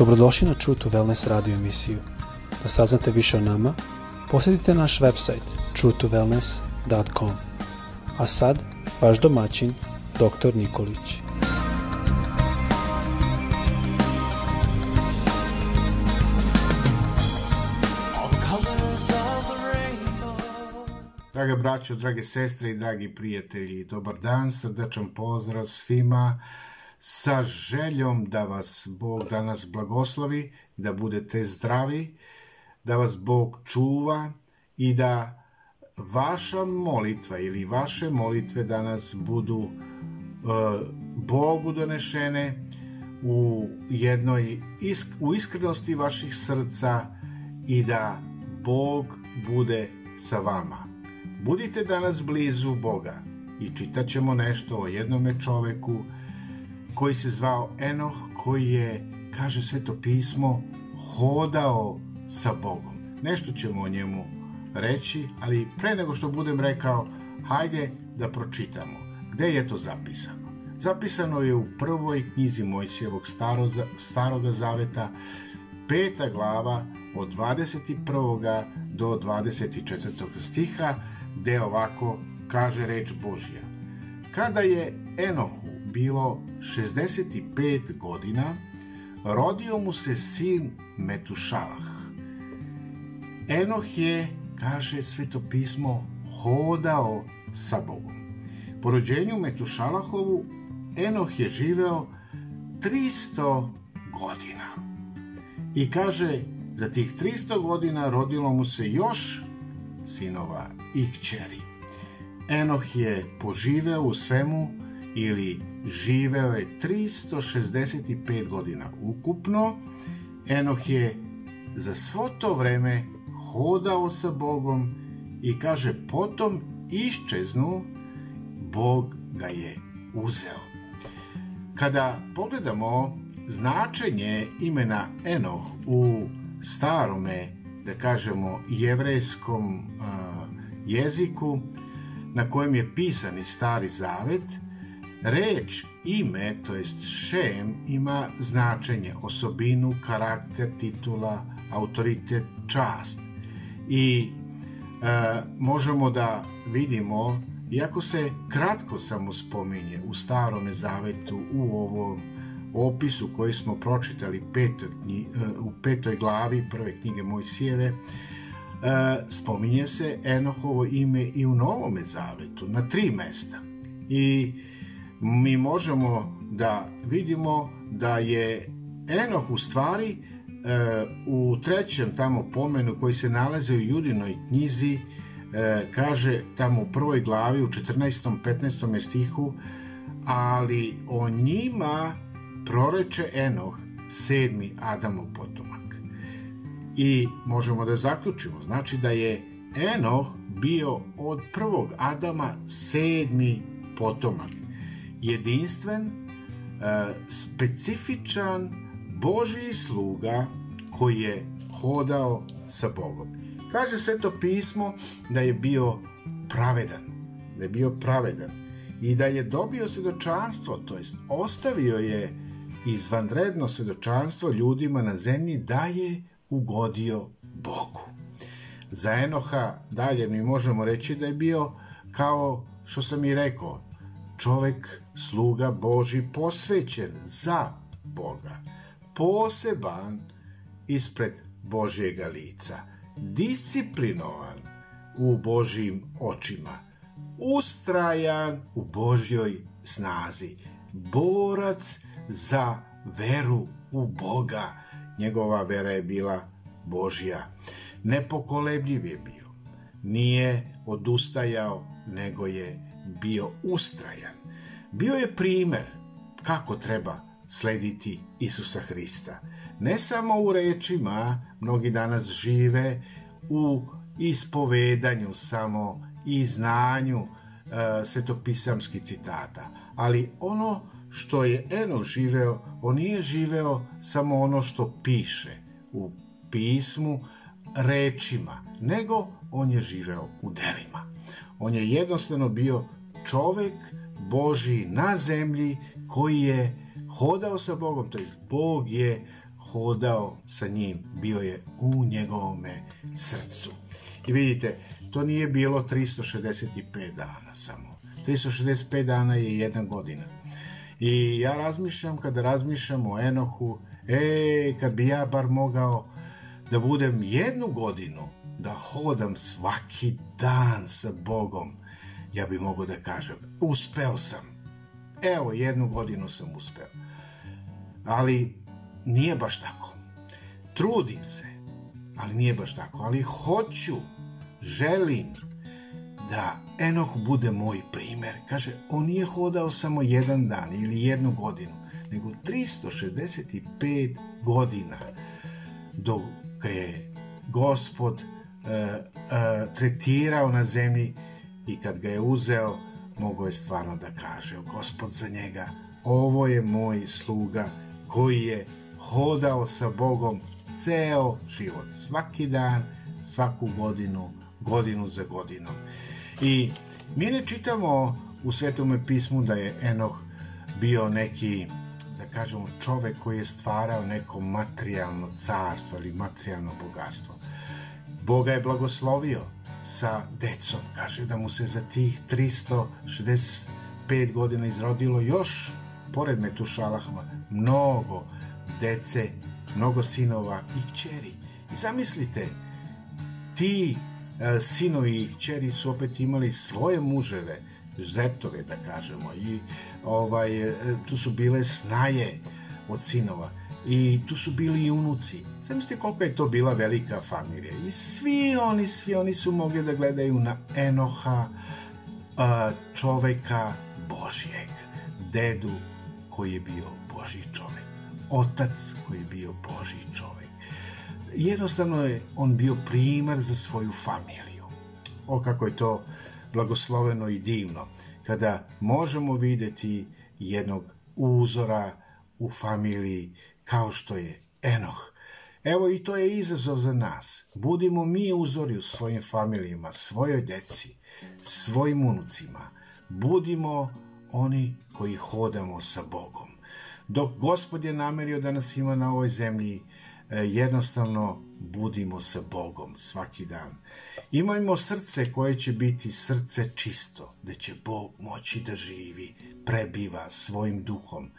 Dobrodošli na True to Wellness radio emisiju. Da saznate više o nama, posjetite naš website truetowellness.com. A sad, vaš domaćin, dr. Nikolić. Draga braćo, drage sestre i dragi prijatelji, dobar dan, srdačan pozdrav svima sa željom da vas Bog danas blagoslovi, da budete zdravi, da vas Bog čuva i da vaša molitva ili vaše molitve danas budu uh, Bogu donešene u jednoj isk u iskrenosti vaših srca i da Bog bude sa vama. Budite danas blizu Boga i čitat ćemo nešto o jednome čoveku koji se zvao Enoh, koji je, kaže sveto pismo, hodao sa Bogom. Nešto ćemo o njemu reći, ali pre nego što budem rekao, hajde da pročitamo. Gde je to zapisano? Zapisano je u prvoj knjizi Mojsijevog staroga, staroga zaveta, peta glava od 21. do 24. stiha, gde ovako kaže reč Božja. Kada je Enohu bilo 65 godina, rodio mu se sin Metušalah. Enoh je, kaže svetopismo, hodao sa Bogom. Po rođenju Metušalahovu, Enoh je živeo 300 godina. I kaže, za tih 300 godina rodilo mu se još sinova i kćeri. Enoh je poživeo u svemu ili živeo je 365 godina ukupno. Enoh je za svo to vreme hodao sa Bogom i kaže potom iščeznu, Bog ga je uzeo. Kada pogledamo značenje imena Enoh u starome, da kažemo, jevrejskom jeziku na kojem je pisani stari zavet, Reč ime, to jest šem, ima značenje, osobinu, karakter, titula, autoritet, čast. I e, možemo da vidimo, iako se kratko samo spominje u starome zavetu, u ovom opisu koji smo pročitali petoj, knji, e, u petoj glavi prve knjige Mojsijeve, e, spominje se Enohovo ime i u Novome zavetu, na tri mesta. I mi možemo da vidimo da je Enoh u stvari e, u trećem tamo pomenu koji se nalaze u Judinoj knjizi e, kaže tamo u prvoj glavi u 14. 15. stihu ali o njima proreče Enoh sedmi Adamov potomak i možemo da zaključimo znači da je Enoh bio od prvog Adama sedmi potomak jedinstven, e, specifičan Božji sluga koji je hodao sa Bogom. Kaže sveto pismo da je bio pravedan, da je bio pravedan i da je dobio svedočanstvo, to jest ostavio je izvanredno svedočanstvo ljudima na zemlji da je ugodio Bogu. Za Enoha dalje mi možemo reći da je bio kao što sam i rekao, čovek, sluga Boži, posvećen za Boga, poseban ispred Božjega lica, disciplinovan u Božjim očima, ustrajan u Božjoj snazi, borac za veru u Boga. Njegova vera je bila Božja. Nepokolebljiv je bio. Nije odustajao, nego je bio ustrajan. Bio je primer kako treba slediti Isusa Hrista. Ne samo u rečima, mnogi danas žive u ispovedanju samo i znanju e, svetopisamskih citata, ali ono što je Eno živeo, on nije živeo samo ono što piše u pismu rečima, nego on je živeo u delima. On je jednostavno bio čovek Boži na zemlji koji je hodao sa Bogom, to jest Bog je hodao sa njim, bio je u njegovome srcu. I vidite, to nije bilo 365 dana samo. 365 dana je jedna godina. I ja razmišljam, kada razmišljam o Enohu, e, kad bi ja bar mogao da budem jednu godinu, da hodam svaki dan sa Bogom, ja bi mogao da kažem, uspeo sam. Evo, jednu godinu sam uspeo. Ali nije baš tako. Trudim se, ali nije baš tako. Ali hoću, želim da Enoh bude moj primer. Kaže, on nije hodao samo jedan dan ili jednu godinu, nego 365 godina dok je gospod e, e, tretirao na zemlji i kad ga je uzeo, mogao je stvarno da kaže, gospod za njega, ovo je moj sluga koji je hodao sa Bogom ceo život, svaki dan, svaku godinu, godinu za godinom. I mi ne čitamo u Svetome pismu da je Enoh bio neki, da kažemo, čovek koji je stvarao neko materijalno carstvo ili materijalno bogatstvo. Boga je blagoslovio sa decom. Kaže da mu se za tih 365 godina izrodilo još, pored Metušalahma, mnogo dece, mnogo sinova i kćeri. I zamislite, ti e, sinovi i kćeri su opet imali svoje muževe, zetove da kažemo i ovaj, e, tu su bile snaje od sinova i tu su bili i unuci. Zamislite koliko je to bila velika familija i svi oni, svi oni su mogli da gledaju na Enoha, čoveka Božjeg, dedu koji je bio Božji čovek, otac koji je bio Božji čovek jednostavno je on bio primer za svoju familiju. O kako je to blagosloveno i divno, kada možemo videti jednog uzora u familiji kao što je Enoh. Evo i to je izazov za nas. Budimo mi uzori u svojim familijama, svojoj deci, svojim unucima. Budimo oni koji hodamo sa Bogom. Dok Gospod je namerio da nas ima na ovoj zemlji, E, jednostavno budimo sa Bogom svaki dan. Imajmo srce koje će biti srce čisto, gde će Bog moći da živi, prebiva svojim duhom.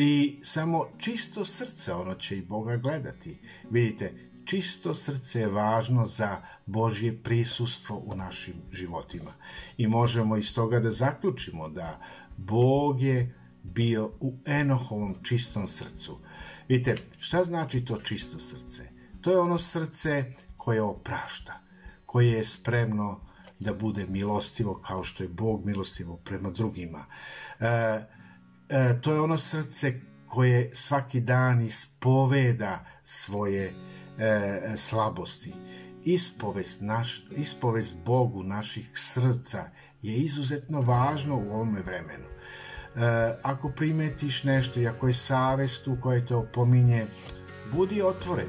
I samo čisto srce ono će i Boga gledati. Vidite, čisto srce je važno za Božje prisustvo u našim životima. I možemo iz toga da zaključimo da Bog je bio u Enohovom čistom srcu. Vidite, šta znači to čisto srce? To je ono srce koje oprašta, koje je spremno da bude milostivo kao što je Bog milostivo prema drugima. E, e, to je ono srce koje svaki dan ispoveda svoje e, slabosti. Ispovest, naš, ispovest Bogu naših srca je izuzetno važno u ovome vremenu. E, ako primetiš nešto ako je savest u kojoj te opominje, budi otvoren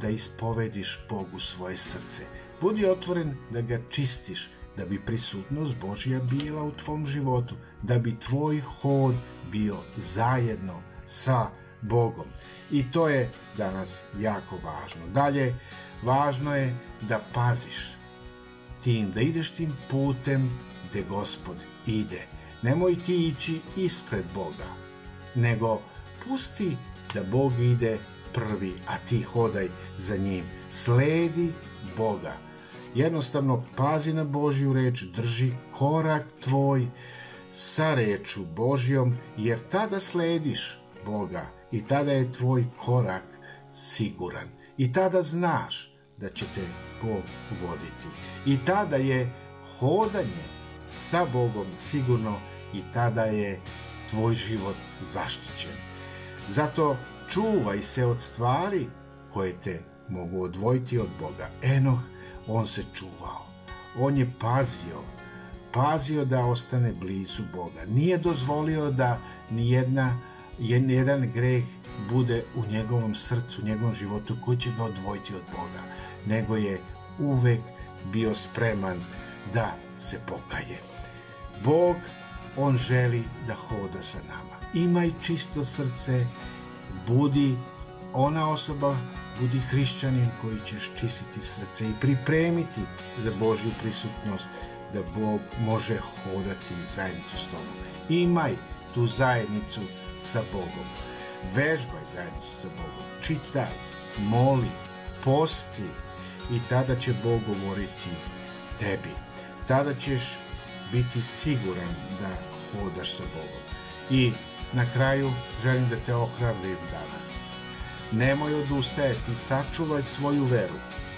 da ispovediš Bogu svoje srce. Budi otvoren da ga čistiš, da bi prisutnost Božja bila u tvom životu, da bi tvoj hod bio zajedno sa Bogom. I to je danas jako važno. Dalje, važno je da paziš tim, da ideš tim putem gde Gospod ide Nemoj ti ići ispred Boga, nego pusti da Bog ide prvi, a ti hodaj za njim. Sledi Boga. Jednostavno pazi na Božju reč, drži korak tvoj sa reču Božjom, jer tada slediš Boga i tada je tvoj korak siguran. I tada znaš da će te Bog voditi. I tada je hodanje sa Bogom sigurno i tada je tvoj život zaštićen. Zato čuvaj se od stvari koje te mogu odvojiti od Boga. Enoh, on se čuvao. On je pazio, pazio da ostane blizu Boga. Nije dozvolio da ni jedna, jedan greh bude u njegovom srcu, u njegovom životu koji će ga odvojiti od Boga, nego je uvek bio spreman da se pokaje. Bog On želi da hoda sa nama. Imaj čisto srce, budi ona osoba budi hrišćanin koji ćeš čistiti srce i pripremiti za Božju prisutnost da Bog može hodati zajednicu s tobom. Imaj tu zajednicu sa Bogom. Vežbaj zajednicu sa Bogom. Čitaj, moli, posti i tada će Bog govoriti tebi. Tada ćeš biti siguran da hodaš sa Bogom. I na kraju želim da te ohrabrim danas. Nemoj odustajati, sačuvaj svoju veru.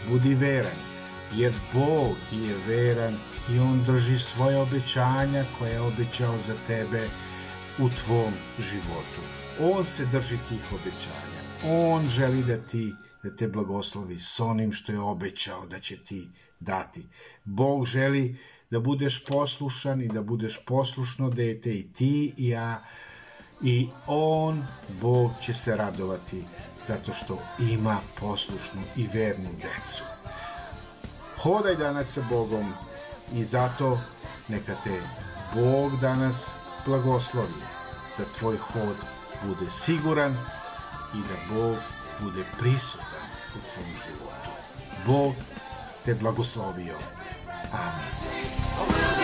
Budi veran, jer Bog je veran i On drži svoje obećanja koje je obećao za tebe u tvom životu. On se drži tih obećanja. On želi da ti da te blagoslovi s onim što je obećao da će ti dati. Bog želi da budeš poslušan i da budeš poslušno dete i ti i ja i on, Bog će se radovati zato što ima poslušnu i vernu decu. Hodaj danas sa Bogom i zato neka te Bog danas blagoslovi da tvoj hod bude siguran i da Bog bude prisutan u tvom životu. Bog te blagoslovio. Amen.